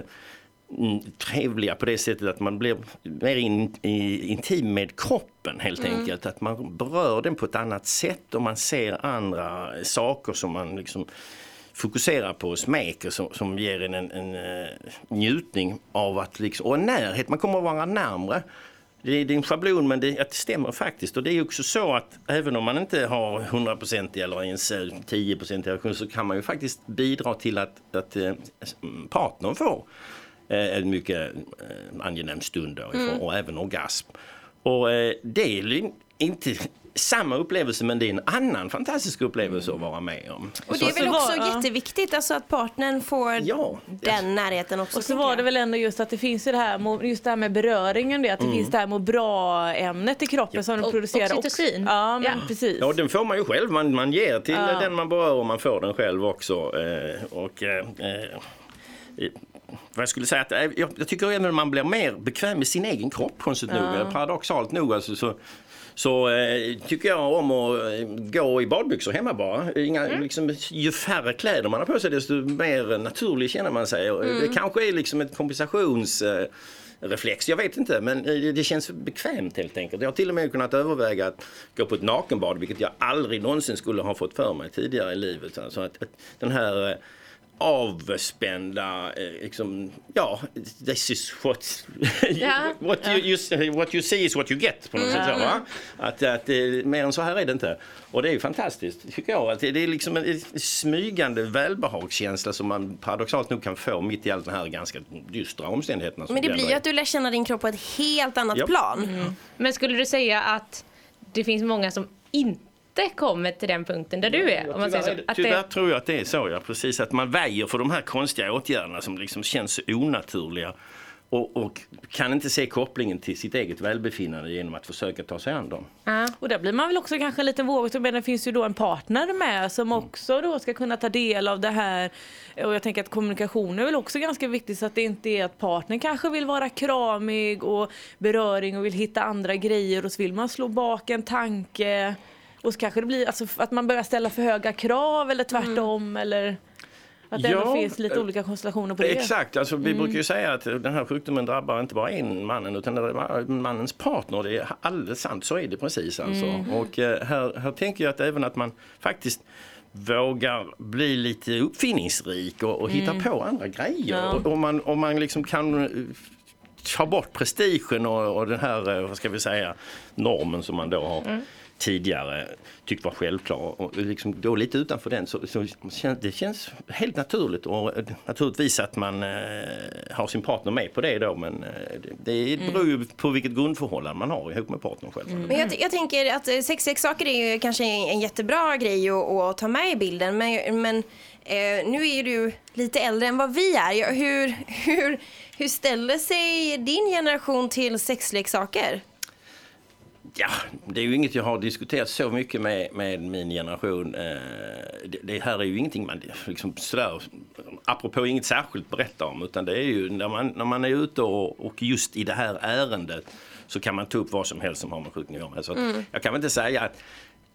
trevliga på det sättet att man blir mer in, i, intim med kroppen helt enkelt. Att man berör den på ett annat sätt och man ser andra saker som man liksom fokuserar på och smeker som, som ger en, en, en eh, njutning av att liksom, och en närhet, man kommer att vara närmre. Det är, det är en schablon men det, att det stämmer faktiskt. Och det är också så att även om man inte har 100% eller ens eh, 10% erektion så kan man ju faktiskt bidra till att, att eh, partnern får eh, en mycket eh, angenäm stund då, ifrån, och även orgasm. Och eh, det är ju inte samma upplevelse men det är en annan fantastisk upplevelse att vara med om. Och det är väl också ja. jätteviktigt alltså att partnern får Ja. den närheten också. Och så var det väl ändå just att det finns ju det här, just det här med beröringen, det, att det finns det här må bra-ämnet i kroppen som Och- producerar. oxytocin. Ja, men Ja. precis. Ja, den får man ju själv. Man, man ger till Ja. den man berör och man får den själv också. Eh, och, eh, eh, vad jag skulle säga att eh, jag, jag tycker ändå att man blir mer bekväm med sin egen kropp konstigt nog. Eh, Paradoxalt nog alltså, så, så eh, tycker jag om att eh, gå i badbyxor hemma bara. Inga, liksom, ju färre kläder man har på sig desto mer naturlig känner man sig. Och Det kanske är liksom ett kompensations... Eh, reflex, jag vet inte men eh, det känns bekvämt helt enkelt. Jag har till och med kunnat överväga att gå på ett nakenbad vilket jag aldrig någonsin skulle ha fått för mig tidigare i livet. Alltså att, att den här eh, avspända, eh, liksom, ja, this is what, <laughs> Ja. what, you, you, what you see is what you get. På något sätt, så, va? Att, att eh, mer än så här är det inte. Och det är ju fantastiskt, tycker jag. Att det, är liksom en smygande välbehagskänsla som man paradoxalt nog kan få mitt i allt de här ganska dystra omständigheterna. Men det blir ju att du lär känna din kropp på ett helt annat Ja. plan. Men skulle du säga att det finns många som inte kommer till den punkten där du är? Om man säger så. Att tyvärr det, tror jag att det är så, ja. Precis, att man väjer för de här konstiga åtgärderna som liksom känns onaturliga. Och, och kan inte se kopplingen till sitt eget välbefinnande genom att försöka ta sig an dem. ja. Och där blir man väl också kanske lite vågig, men det finns ju då en partner med som Mm. också då ska kunna ta del av det här. Och jag tänker att kommunikation är väl också ganska viktigt så att det inte är att partnern kanske vill vara kramig och beröring och vill hitta andra grejer och så vill man slå bak en tanke. Och så kanske det blir alltså, att man börjar ställa för höga krav eller tvärtom eller att det Ja, finns lite eh, olika konstellationer på det. Exakt, alltså, vi brukar ju säga att den här sjukdomen drabbar inte bara en mannen utan mannens partner. Det är alldeles sant, så är det precis. Alltså. Och eh, här, här tänker jag att även att man faktiskt vågar bli lite uppfinningsrik och, och hitta på andra grejer. Ja. Och, och man, och man liksom kan eh, ta bort prestigen och, och den här, vad ska vi säga, normen som man då har tidigare tyckt var självklar och liksom gå lite utanför den så, så känns, det känns helt naturligt och naturligtvis att man eh, har sin partner med på det då men eh, det, det beror ju på vilket grundförhållande man har ihop med partnern själv. Men jag, jag tänker att eh, sexleksaker är ju kanske en, jättebra grej att, att ta med i bilden. Men, men eh, nu är du lite äldre än vad vi är. Hur, hur, hur ställer sig din generation till sexleksaker? Ja, det är ju inget jag har diskuterat så mycket med, med min generation. Eh, det, det här är ju ingenting man liksom sådär, apropå inget särskilt berättar om utan det är ju när man, när man är ute och, och just i det här ärendet så kan man ta upp vad som helst som har med sjukdom att göra. Så att Jag kan väl inte säga att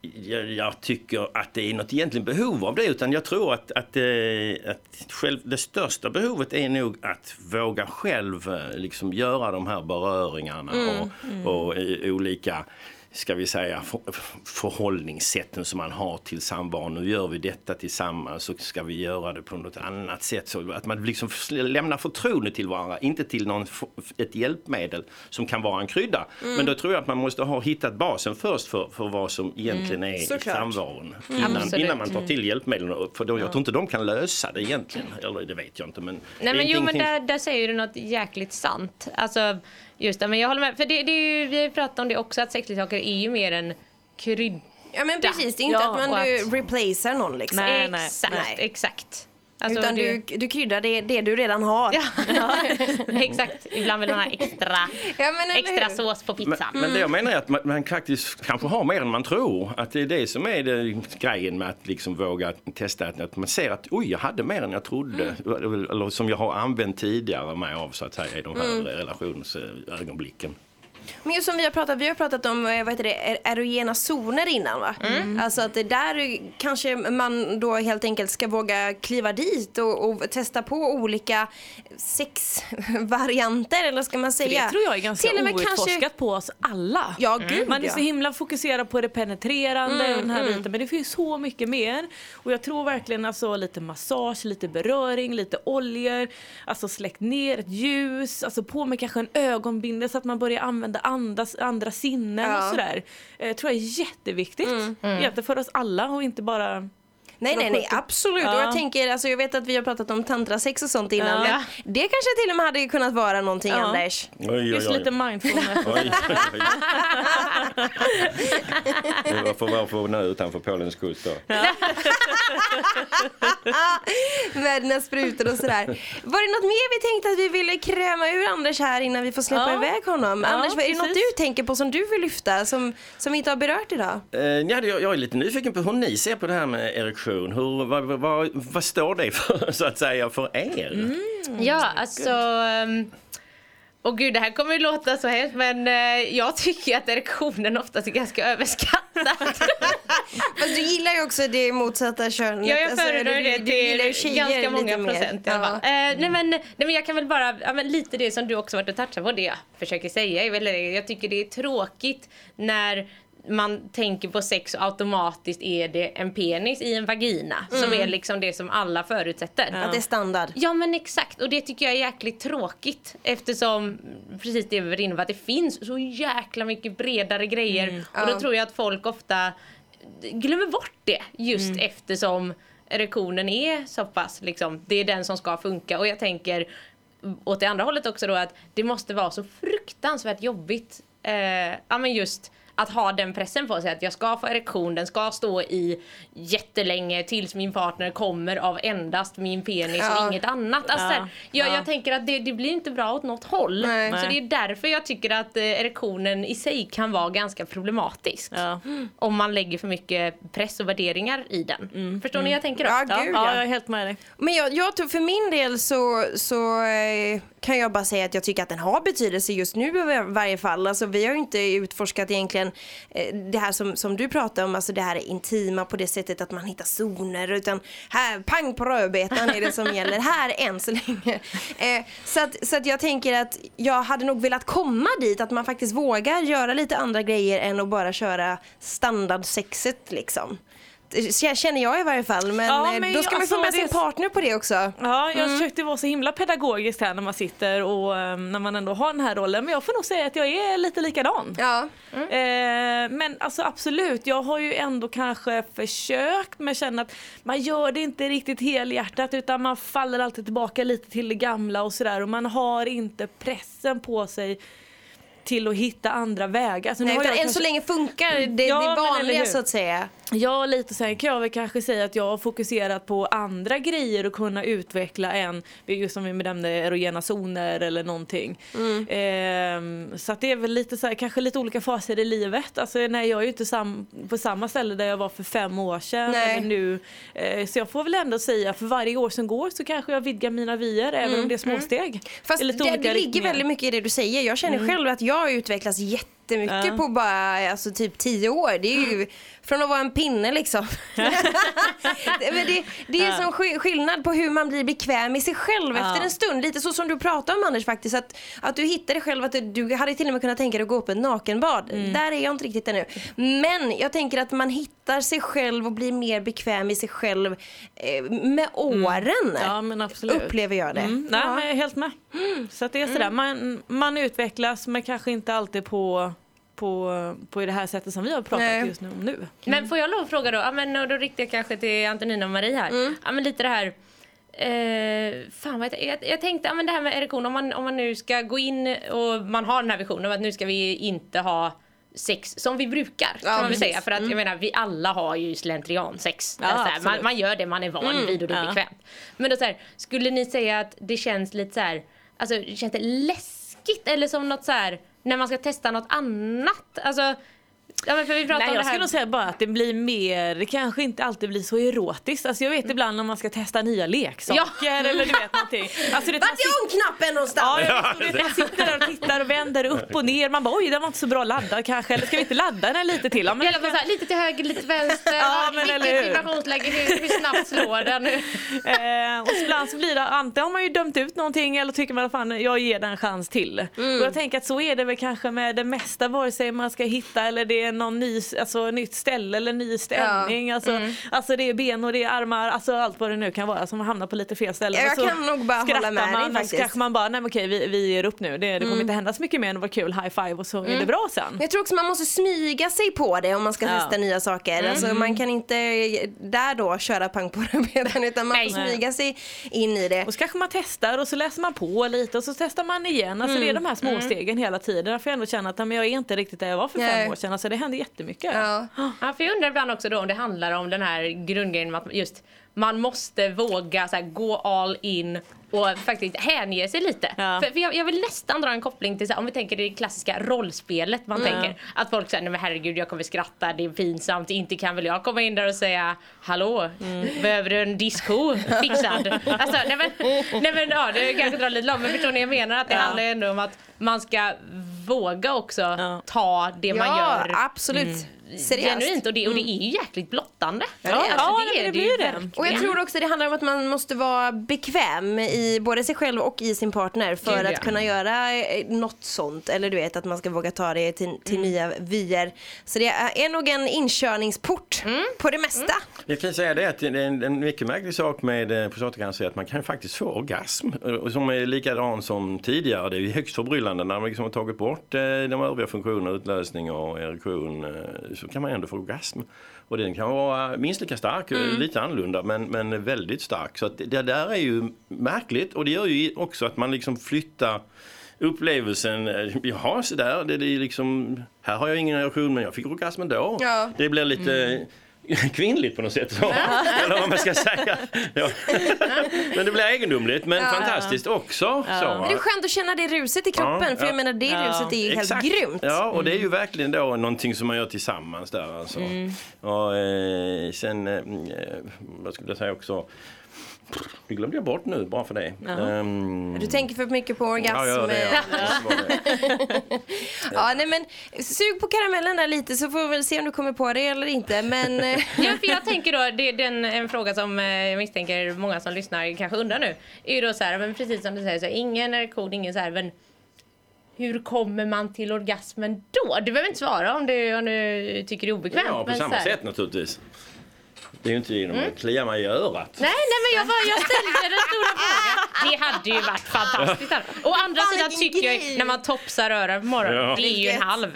jag, jag tycker att det är något egentligen behov av det utan jag tror att, att, eh, att själv, det största behovet är nog att våga själv eh, liksom göra de här beröringarna och, och eh, olika ska vi säga, för, förhållningssätten som man har till samvaro. Nu gör vi detta tillsammans så ska vi göra det på något annat sätt. Så att man liksom lämnar förtroende till varandra, inte till någon, ett hjälpmedel som kan vara en krydda. Mm. Men då tror jag att man måste ha hittat basen först för, för vad som egentligen är Såklart. samvaron. Innan, Absolut. innan man tar till hjälpmedlen. För då, jag tror inte de kan lösa det egentligen. Eller det vet jag inte. Men Nej men jo men där, där säger du något jäkligt sant. Alltså just det, men jag håller med. För det, det är ju, vi har ju pratat om det också att sexleksaker är ju mer en krydd. Ja men precis, det är inte Ja, att man och du att- replacear någon liksom. Nej, nej, exakt, nej. exakt. Alltså, Utan det- du, du kryddar det, det du redan har. Ja, <laughs> exakt. Ibland vill man ha extra, Ja, men extra hur? sås på Men, pizzan. men det jag menar är att man, man faktiskt kanske har mer än man tror. Att det är det som är det, grejen med att liksom våga testa. Att, man ser att oj, jag hade mer än jag trodde. Eller som jag har använt tidigare mig av så att säga i de här relationsögonblicken. Men just som vi har pratat, vi har pratat om eh, vad heter det, er- erogena zoner innan va? Alltså att där kanske man då helt enkelt ska våga kliva dit och, och testa på olika sexvarianter eller ska man För säga? det tror jag är ganska Till outforskat kanske- på oss alla. Ja, gud Man är ja. så himla fokuserad på det penetrerande och den här biten men det finns så mycket mer. Och jag tror verkligen alltså lite massage, lite beröring, lite oljor, alltså släckt ner ett ljus, alltså på med kanske en ögonbindel så att man börjar använda andas, andra sinnen Ja. och sådär. Eh, tror jag är jätteviktigt. Egentligen för oss alla och inte bara Nej, nej, nej, absolut. Ja. Och jag tänker, alltså jag vet att vi har pratat om tantrasex och sånt innan, Ja. men det kanske till och med hade kunnat vara någonting Ja. Anders. Oj, oj, just oj. lite mindfulness. Oj, oj, oj. Nu utanför Polens kust då. <laughs> Med dina sprutor och sådär. Var det något mer vi tänkte att vi ville kräma ur Anders här innan vi får släppa Ja. iväg honom? Ja, Anders, vad- är det något du tänker på som du vill lyfta som, som vi inte har berört idag? Eh, ja, det- jag, jag är lite nyfiken på hur ni ser på det här med erektion. Hur, vad, vad, vad, står det för, <laughs> så att säga, för er? Ja, alltså... Um, och gud, det här kommer ju låta så hemskt men eh, jag tycker att erektionen oftast är ganska överskattad. <laughs> Fast du gillar ju också det motsatta könet. Ja, jag Alltså, föredrar du- det du gillar ju till tjejer ganska många lite mer. procent i alla fall. Ja. Eh, nej, men, nej men jag kan väl bara, ja, men lite det som du också varit och touchat på, det jag försöker säga är väl jag tycker det är tråkigt när man tänker på sex och automatiskt är det en penis i en vagina som är liksom det som alla förutsätter. Att det är standard. Ja men exakt. Och det tycker jag är jäkligt tråkigt eftersom precis det vi var inne på att det finns så jäkla mycket bredare grejer. Och då Ja. tror jag att folk ofta glömmer bort det just eftersom erektionen är så pass liksom, det är den som ska funka. Och jag tänker åt det andra hållet också då att det måste vara så fruktansvärt jobbigt eh, ja men just att ha den pressen på sig att jag ska få erektion, den ska stå i jättelänge tills min partner kommer av endast min penis Ja. och inget annat. Alltså, Ja. här, jag, Ja. jag tänker att det, det blir inte bra åt något håll. Nej. Så det är därför jag tycker att eh, erektionen i sig kan vara ganska problematisk. Ja. Om man lägger för mycket press och värderingar i den. Förstår ni hur jag tänker då? Ja, Ja, gud ja, ja. jag är helt med dig. Men jag, jag tror för min del så, så eh, kan jag bara säga att jag tycker att den har betydelse just nu i varje fall. Alltså, vi har ju inte utforskat egentligen eh, det här som, som du pratar om, alltså det här intima på det sättet att man hittar zoner utan här, pang på rödbetan är det som <laughs> gäller här än så länge. Eh, så, att, så att jag tänker att jag hade nog velat komma dit att man faktiskt vågar göra lite andra grejer än att bara köra standardsexet liksom. Det känner jag i varje fall men, Ja, eh, men då ska man alltså, få med sin partner på det också. Ja, jag Mm. försökte vara så himla pedagogisk här när man sitter och eh, när man ändå har den här rollen. Men jag får nog säga att jag är lite likadan. Ja. Eh, men alltså absolut, jag har ju ändå kanske försökt men känner att man gör det inte riktigt helhjärtat utan man faller alltid tillbaka lite till det gamla och sådär och man har inte pressen på sig till att hitta andra vägar. Nu Nej, utan än kanske- så länge funkar det, Ja, det vanliga så att säga. Ja, lite sen kan jag väl kanske säga att jag har fokuserat på andra grejer och kunna utveckla en, just som vi nämnde, erogena zoner eller någonting. Mm. Ehm, så att det är väl lite så här, kanske lite olika faser i livet. Alltså, nej, jag är ju inte sam- på samma ställe där jag var för fem år sedan Nej. eller nu. Eh, så jag får väl ändå säga för varje år som går så kanske jag vidgar mina vyer även om det är småsteg. Mm. Fast det, det ligger väldigt mycket i det du säger. Jag känner själv att jag jag har utvecklats jättemycket jättemycket Ja. på bara alltså, typ tio år. Det är ju <gasps> från att vara en pinne liksom. det, <laughs> men det, det är Ja. som sk- skillnad på hur man blir bekväm i sig själv Ja. efter en stund. Lite så som du pratade om Anders faktiskt. Att, att du hittade själv att du, du hade till och med kunnat tänka dig att gå på ett nakenbad. Mm. Där är jag inte riktigt ännu. Men jag tänker att man hittar sig själv och blir mer bekväm i sig själv eh, med åren. Mm. Ja. Upplever jag det. Mm, nej Ja. men jag är helt med. Så att det är sådär, man, man utvecklas men kanske inte alltid på, på, på det här sättet som vi har pratat Nej. just nu om nu. Men får jag lov att fråga då, ja, men, och då riktar jag kanske till Antonina och Marie här. Mm. Ja, men lite det här, eh, fan vad jag, jag, jag tänkte, ja, men det här med erektion, om man, om man nu ska gå in och man har den här visionen om att nu ska vi inte ha sex som vi brukar kan Ja, man väl precis. säga. För att jag menar vi alla har ju slentrian sex. Ja, så här, man, man gör det man är van vid och det är Ja. bekvämt. Men då så här, skulle ni säga att det känns lite så här, alltså känns det läskigt eller som något så här när man ska testa något annat? Alltså, ja men för vi pratar Nej om jag det här. skulle nog säga bara att det blir mer, det kanske inte alltid blir så erotiskt. Alltså jag vet ibland om man ska testa nya leksaker Ja. eller du vet någonting. Alltså, det, Vart är on-knappen någonstans? Ja, jag vet, man sitter där och tittar och vänder upp och ner. Man bara oj den var inte så bra laddad kanske. Eller ska vi inte ladda den lite till? Ja, men så här, lite till höger, lite till vänster. Ja, men Vilket hur? vibrationsläge, hur, hur snabbt slår den? Eh, och ibland så blir det, antingen har man ju dömt ut någonting eller tycker man att fan jag ger den en chans till. Mm. Och jag tänker att så är det väl kanske med det mesta vare sig man ska hitta eller det är någon ny, alltså, nytt ställe eller ny ställning. Alltså, Mm. alltså det är ben och det är armar, alltså allt vad det nu kan vara som hamnar på lite fel ställe. Ja, jag så kan nog bara hålla med dig man så faktiskt. kanske man bara, nej men okej vi, vi ger upp nu. Det, det kommer inte hända så mycket mer än vara kul, high five och så är Mm. det bra sen. Jag tror också man måste smyga sig på det om man ska Ja. testa nya saker. Alltså man kan inte där då köra pang på rödbetan utan man Nej. får smyga sig in i det. Och så kanske man testar och så läser man på lite och så testar man igen. Alltså det är de här små stegen hela tiden. Därför jag ändå känner att men jag är inte riktigt där jag var för Nej. fem år sedan. Alltså det händer jättemycket. Ja. Ja, för jag undrar ibland också då om det handlar om den här grundgrejen att just man måste våga så här, gå all in och faktiskt hänge sig lite. Ja. För, för jag, jag vill nästan dra en koppling till så här, om vi tänker det klassiska rollspelet man tänker. Att folk säger nej men herregud jag kommer skratta, det är pinsamt, inte kan väl jag komma in där och säga hallå, behöver du en disco fixad? <laughs> alltså nej men, nej men ja det kanske drar lite långt men förstår ni jag menar att det Ja. handlar ändå om att man ska våga också Ja. ta det man Ja, gör absolut. Seriöst. genuint och det, och det är ju jäkligt blottande. Ja, det Alltså, ja, är det blir det. verkligen. Och jag tror också det handlar om att man måste vara bekväm i både sig själv och i sin partner för Gud, att ja. kunna göra eh, något sånt. Eller du vet att man ska våga ta det till, till Mm. nya vyer. Så det är nog en inkörningsport Mm. på det mesta. Jag kan säga det att det är en, en mycket märklig sak med eh, prostatacancer är att man kan faktiskt få orgasm som är likadan som tidigare. Det är ju högst förbryllande när man liksom har tagit bort eh, de övriga funktionerna, utlösning och erektion, eh, så kan man ändå få orgasm. Och den kan vara minst lika stark, eh, lite annorlunda men, men väldigt stark. Så det där är ju märkligt och det gör ju också att man liksom flyttar upplevelsen, jaha så där, det, är liksom, här har jag ingen erektion men jag fick orgasm ändå. Ja. Det blir lite <laughs> kvinnligt på något sätt. Så. <laughs> Eller vad man ska säga. Ja. Men det blir egendomligt men fantastiskt också. Så? Men det är skönt att känna det ruset i kroppen Ja, för jag ja. menar det Ja, ruset är ju helt Exakt. grymt. Ja, och det är ju verkligen då någonting som man gör tillsammans där alltså. Och eh, sen, eh, vad skulle jag säga också, det glömde jag bort nu bara för det. Ehm, Du tänker för mycket på orgasm. Ja, det. Ja. <laughs> Det det. <laughs> Ja, nej men sug på karamellen där lite så får vi väl se om du kommer på det eller inte. Men eh, <laughs> Ja, för jag tänker då, det är den, en fråga som eh, jag misstänker många som lyssnar kanske undrar nu. Är ju då så här, men precis som du säger, så här, ingen erektion, ingen så här, men hur kommer man till orgasmen då? Du behöver inte svara om du, om du tycker det är obekvämt. Ja, på men så samma här- sätt naturligtvis. Det är ju inte genom att klia mig i örat. Nej, nej men jag, bara, jag ställde den stora frågan. Det hade ju varit fantastiskt. Å andra sidan tycker jag när man topsar öronen på morgonen, Ja. det är ju en halv. <laughs>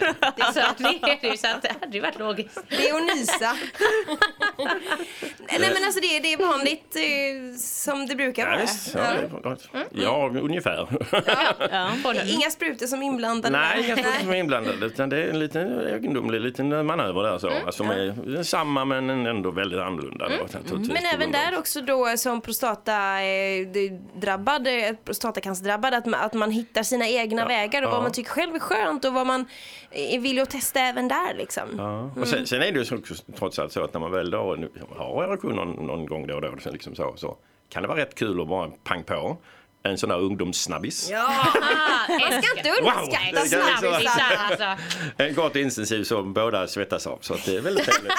Så det är ju så att det hade ju varit logiskt. det är att nysa. nej men alltså det, det är vanligt eh, som det brukar Ja, vara. visst, ja, det är gott. ja ungefär. Inga sprutor som inblandade. Nej, inga sprutor som är inblandade utan det är en liten egendomlig liten manöver där så. Alltså, som är samma men ändå väldigt annorlunda. Då, naturligtvis, Men även där också då som prostata eh, eh, prostatacancerdrabbad att att man hittar sina egna vägar och ja. vad man tycker själv är skönt och vad man är villig att testa även där liksom. Ja. Och sen, sen är det ju så också, trots allt så att när man väl då har erektion någon, någon gång då och då liksom så, så kan det vara rätt kul att bara pang på. En sån här ungdomssnabbis. Ja, man ska inte underskatta Wow. snabbisar. Alltså. En kort intensiv som båda svettas av. Så det är väldigt <laughs> trevligt.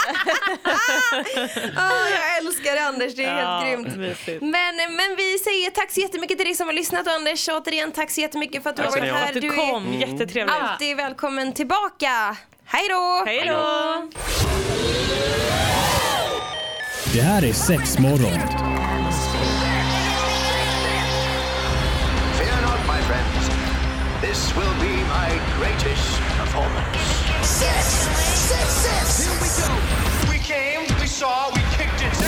Ah, jag älskar det Anders, det är Ja, helt grymt. mysigt. Men, men vi säger tack så jättemycket till dig som har lyssnat och Anders. Återigen tack så jättemycket för att du har varit här. Att du kom, är jättetrevligt. alltid välkommen tillbaka. Hej då! Hej då! Det här är sex morgon. This will be my greatest performance. Six, six, six! Here we go! We came, we saw, we kicked it